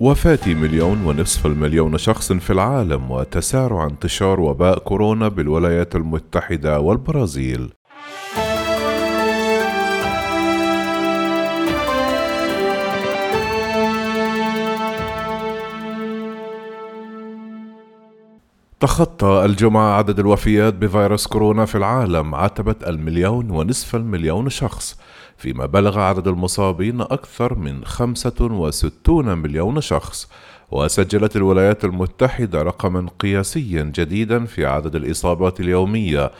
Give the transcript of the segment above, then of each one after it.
وفاة مليون ونصف المليون شخص في العالم وتسارع انتشار وباء كورونا بالولايات المتحدة والبرازيل. تخطى الجمعة عدد الوفيات بفيروس كورونا في العالم عتبة المليون ونصف المليون شخص فيما بلغ عدد المصابين أكثر من 65 مليون شخص. وسجلت الولايات المتحدة رقما قياسيا جديدا في عدد الإصابات اليومية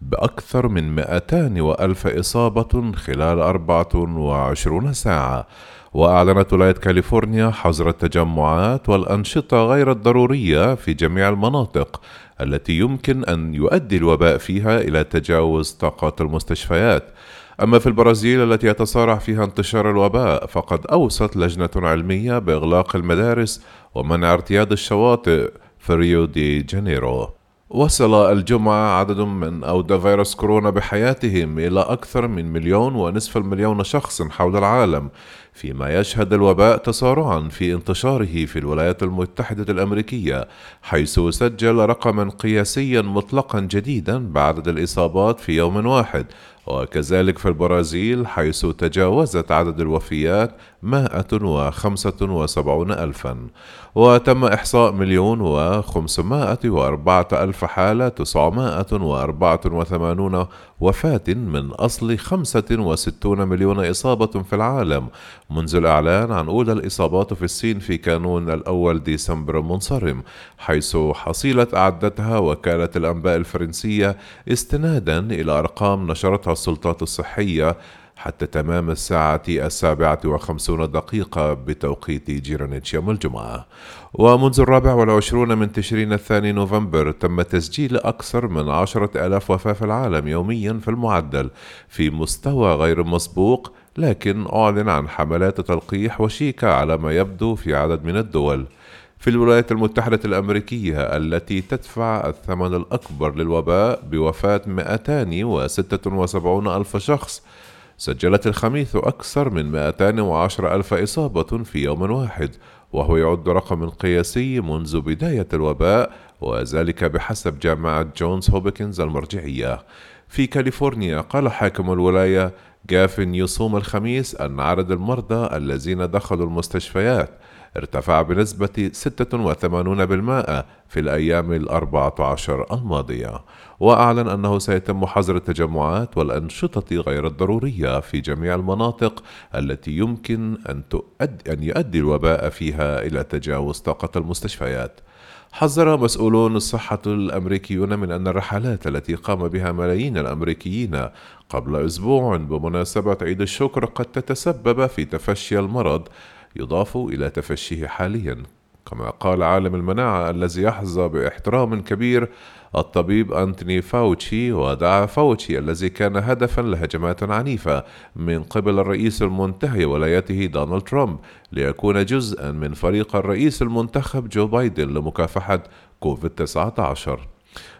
بأكثر من 200 وألف إصابة خلال 24 ساعة. وأعلنت ولاية كاليفورنيا حظر التجمعات والأنشطة غير الضرورية في جميع المناطق التي يمكن أن يؤدي الوباء فيها إلى تجاوز طاقات المستشفيات. أما في البرازيل التي يتصارع فيها انتشار الوباء فقد أوصت لجنة علمية بإغلاق المدارس ومنع ارتياد الشواطئ في ريو دي جانيرو. وصل الجمعة عدد من أودى فيروس كورونا بحياتهم إلى أكثر من مليون ونصف المليون شخص حول العالم. فيما يشهد الوباء تسارعا في انتشاره في الولايات المتحدة الأمريكية حيث سجل رقما قياسيا مطلقا جديدا بعدد الإصابات في يوم واحد وكذلك في البرازيل حيث تجاوزت عدد الوفيات مائة وخمسة وسبعون ألفا. وتم إحصاء مليون وخمسمائة وأربعة ألف حالة تسعمائة وأربعة وثمانون وفاة من أصل خمسة وستون مليون إصابة في العالم منذ الإعلان عن أولى الإصابات في الصين في كانون الأول ديسمبر المنصرم حيث حصيلة أعدتها وكالة الأنباء الفرنسية استنادا إلى أرقام نشرتها السلطات الصحية حتى تمام الساعة السابعة وخمسون دقيقة بتوقيت جيرانيتش يوم الجمعة. ومنذ الرابع والعشرون من تشرين الثاني نوفمبر تم تسجيل أكثر من عشرة ألاف وفاة في العالم يوميا في المعدل في مستوى غير مسبوق لكن أعلن عن حملات تلقيح وشيكة على ما يبدو في عدد من الدول. في الولايات المتحدة الأمريكية التي تدفع الثمن الأكبر للوباء بوفاة 276 ألف شخص سجلت الخميس أكثر من 210 ألف إصابة في يوم واحد وهو يعد رقما قياسي منذ بداية الوباء وذلك بحسب جامعة جونز هوبكنز المرجعية. في كاليفورنيا قال حاكم الولاية جافن يصوم الخميس أن عدد المرضى الذين دخلوا المستشفيات ارتفع بنسبة 86% في الأيام الأربعة عشر الماضية. وأعلن أنه سيتم حظر التجمعات والأنشطة غير الضرورية في جميع المناطق التي يمكن أن, تؤدي أن يؤدي الوباء فيها إلى تجاوز طاقة المستشفيات. حذر مسؤولون الصحة الأمريكيون من أن الرحلات التي قام بها ملايين الأمريكيين قبل أسبوع بمناسبة عيد الشكر قد تتسبب في تفشي المرض يضاف إلى تفشيه حاليا. كما قال عالم المناعة الذي يحظى باحترام كبير الطبيب أنتوني فاوتشي ودعا فاوتشي الذي كان هدفا لهجمات عنيفة من قبل الرئيس المنتهي ولايته دونالد ترامب ليكون جزءا من فريق الرئيس المنتخب جو بايدن لمكافحة كوفيد 19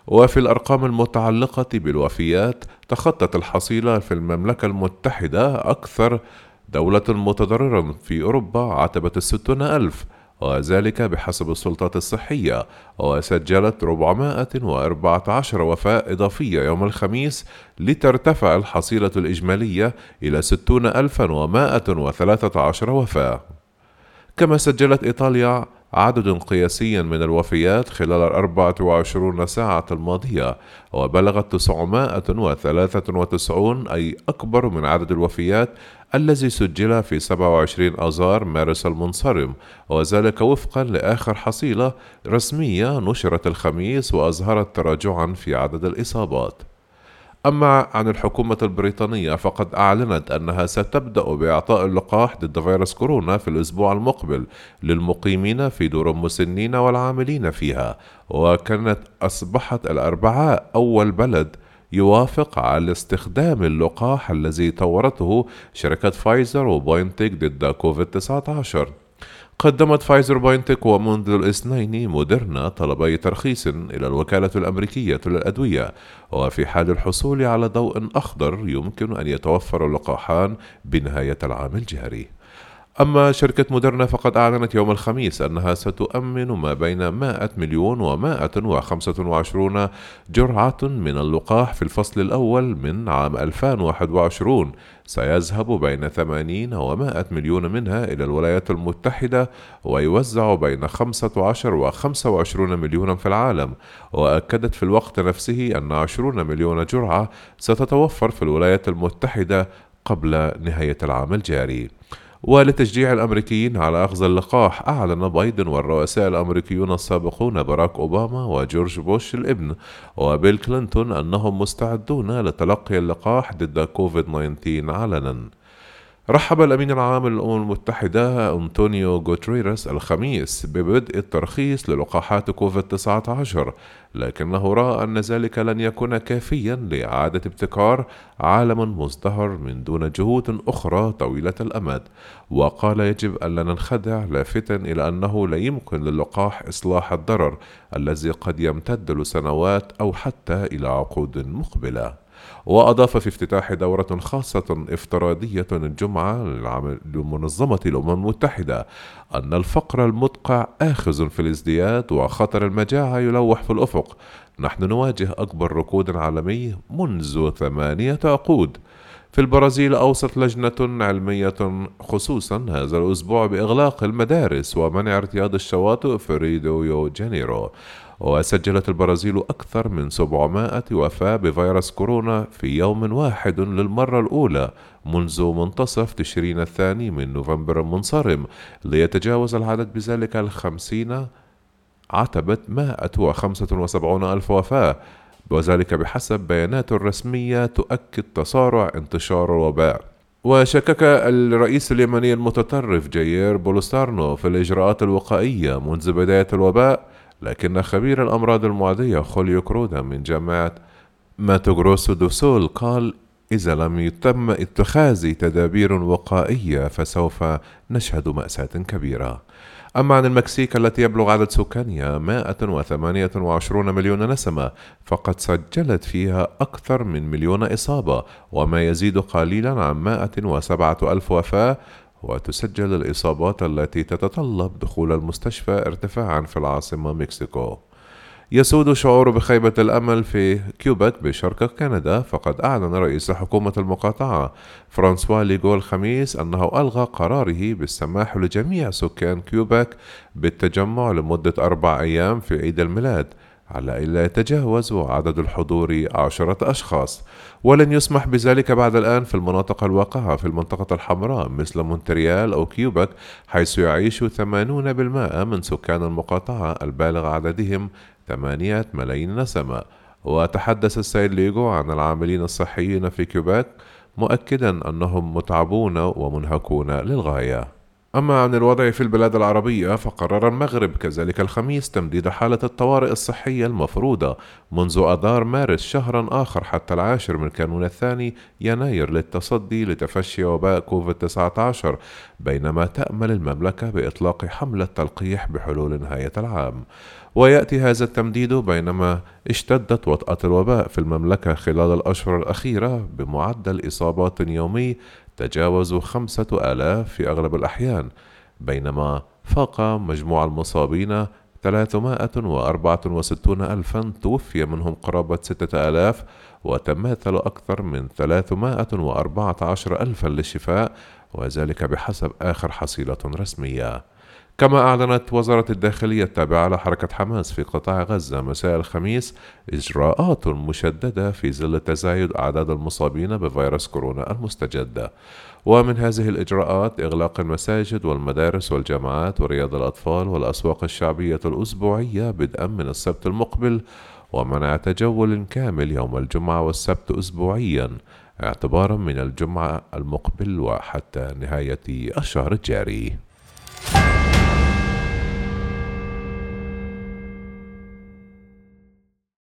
وفي الأرقام المتعلقة بالوفيات تخطت الحصيلة في المملكة المتحدة أكثر دولة متضررة في أوروبا عتبة الستون ألف. وذلك بحسب السلطات الصحية وسجلت 414 وفاة إضافية يوم الخميس لترتفع الحصيلة الإجمالية إلى 60113 وفاة. كما سجلت إيطاليا عدد قياسي من الوفيات خلال الأربعة وعشرون ساعة الماضية وبلغت 993 أي أكبر من عدد الوفيات الذي سجل في 27 آذار مارس المنصرم وذلك وفقا لآخر حصيلة رسمية نشرت الخميس وأظهرت تراجعا في عدد الإصابات. أما عن الحكومة البريطانية فقد أعلنت أنها ستبدأ بإعطاء اللقاح ضد فيروس كورونا في الأسبوع المقبل للمقيمين في دور المسنين والعاملين فيها وكانت أصبحت الأربعاء أول بلد يوافق على استخدام اللقاح الذي طورته شركة فايزر وبايونتك ضد كوفيد 19 قدمت فايزر بايونتك ومنذ الاثنين موديرنا طلبي ترخيص إلى الوكالة الأمريكية للأدوية وفي حال الحصول على ضوء أخضر يمكن أن يتوفر اللقاحان بنهاية العام الجاري. أما شركة مودرنا فقد أعلنت يوم الخميس أنها ستؤمن ما بين 100 مليون و 125 جرعة من اللقاح في الفصل الأول من عام 2021 سيذهب بين 80 و 100 مليون منها إلى الولايات المتحدة ويوزع بين 15 و 25 مليونا في العالم. وأكدت في الوقت نفسه أن 20 مليون جرعة ستتوفر في الولايات المتحدة قبل نهاية العام الجاري. ولتشجيع الأمريكيين على أخذ اللقاح أعلن بايدن والرؤساء الأمريكيون السابقون باراك أوباما وجورج بوش الابن وبيل كلينتون أنهم مستعدون لتلقي اللقاح ضد كوفيد 19 علنا. رحب الأمين العام للأمم المتحدة أنطونيو غوتريرس الخميس ببدء الترخيص للقاحات كوفيد-19 لكنه رأى أن ذلك لن يكون كافيا لإعادة ابتكار عالم مزدهر من دون جهود أخرى طويلة الأمد. وقال يجب ألا ننخدع لافتا إلى أنه لا يمكن للقاح إصلاح الضرر الذي قد يمتد لسنوات أو حتى إلى عقود مقبلة. وأضاف في افتتاح دورة خاصة افتراضية الجمعة لمنظمة الأمم المتحدة أن الفقر المدقع آخذ في الازدياد وخطر المجاعة يلوح في الأفق. نحن نواجه أكبر ركود عالمي منذ ثمانية عقود. في البرازيل أوصت لجنة علمية خصوصا هذا الأسبوع بإغلاق المدارس ومنع ارتياد الشواطئ في ريو جانيرو. وسجلت البرازيل أكثر من 700 وفاة بفيروس كورونا في يوم واحد للمرة الأولى منذ منتصف تشرين الثاني من نوفمبر المنصرم ليتجاوز العدد بذلك الخمسين عتبت 175 ألف وفاة. وذلك بحسب بيانات رسمية تؤكد تسارع انتشار الوباء. وشكك الرئيس اليمني المتطرف جاير بولوستارنو في الإجراءات الوقائية منذ بداية الوباء لكن خبير الأمراض المعدية خوليو كرودا من جامعة ماتو غروسو دو سول قال إذا لم يتم اتخاذ تدابير وقائية فسوف نشهد مأساة كبيرة. أما عن المكسيك التي يبلغ عدد سكانها 128 مليون نسمة فقد سجلت فيها أكثر من مليون إصابة وما يزيد قليلا عن 107 ألف وفاة وتسجل الإصابات التي تتطلب دخول المستشفى ارتفاعا في العاصمة مكسيكو. يسود شعور بخيبة الأمل في كيوبك بشرق كندا فقد أعلن رئيس حكومة المقاطعة فرانسوا ليغو الخميس أنه ألغى قراره بالسماح لجميع سكان كيوبك بالتجمع لمدة أربع أيام في عيد الميلاد على ألا يتجاوز عدد الحضور عشرة أشخاص. ولن يسمح بذلك بعد الآن في المناطق الواقعة في المنطقة الحمراء مثل مونتريال أو كيوبك حيث يعيش 80% من سكان المقاطعة البالغ عددهم ثمانية ملايين نسمة وتحدث السيد ليغو عن العاملين الصحيين في كيوباك مؤكدا أنهم متعبون ومنهكون للغاية. أما عن الوضع في البلاد العربية فقرر المغرب كذلك الخميس تمديد حالة الطوارئ الصحية المفروضة منذ أذار مارس شهرا آخر حتى العاشر من كانون الثاني يناير للتصدي لتفشي وباء كوفيد-19 بينما تأمل المملكة بإطلاق حملة تلقيح بحلول نهاية العام. ويأتي هذا التمديد بينما اشتدت وطأة الوباء في المملكة خلال الأشهر الأخيرة بمعدل إصابات يومي تجاوز خمسة آلاف في أغلب الأحيان بينما فاق مجموع المصابين 364 ألفا توفي منهم قرابة ستة آلاف وتماثل أكثر من 314 ألفا للشفاء وذلك بحسب آخر حصيلة رسمية. كما أعلنت وزارة الداخلية التابعة لحركة حماس في قطاع غزة مساء الخميس إجراءات مشددة في ظل تزايد أعداد المصابين بفيروس كورونا المستجد. ومن هذه الإجراءات إغلاق المساجد والمدارس والجامعات ورياض الأطفال والأسواق الشعبية الأسبوعية بدءا من السبت المقبل ومنع تجول كامل يوم الجمعة والسبت أسبوعيا اعتبارا من الجمعة المقبل وحتى نهاية الشهر الجاري.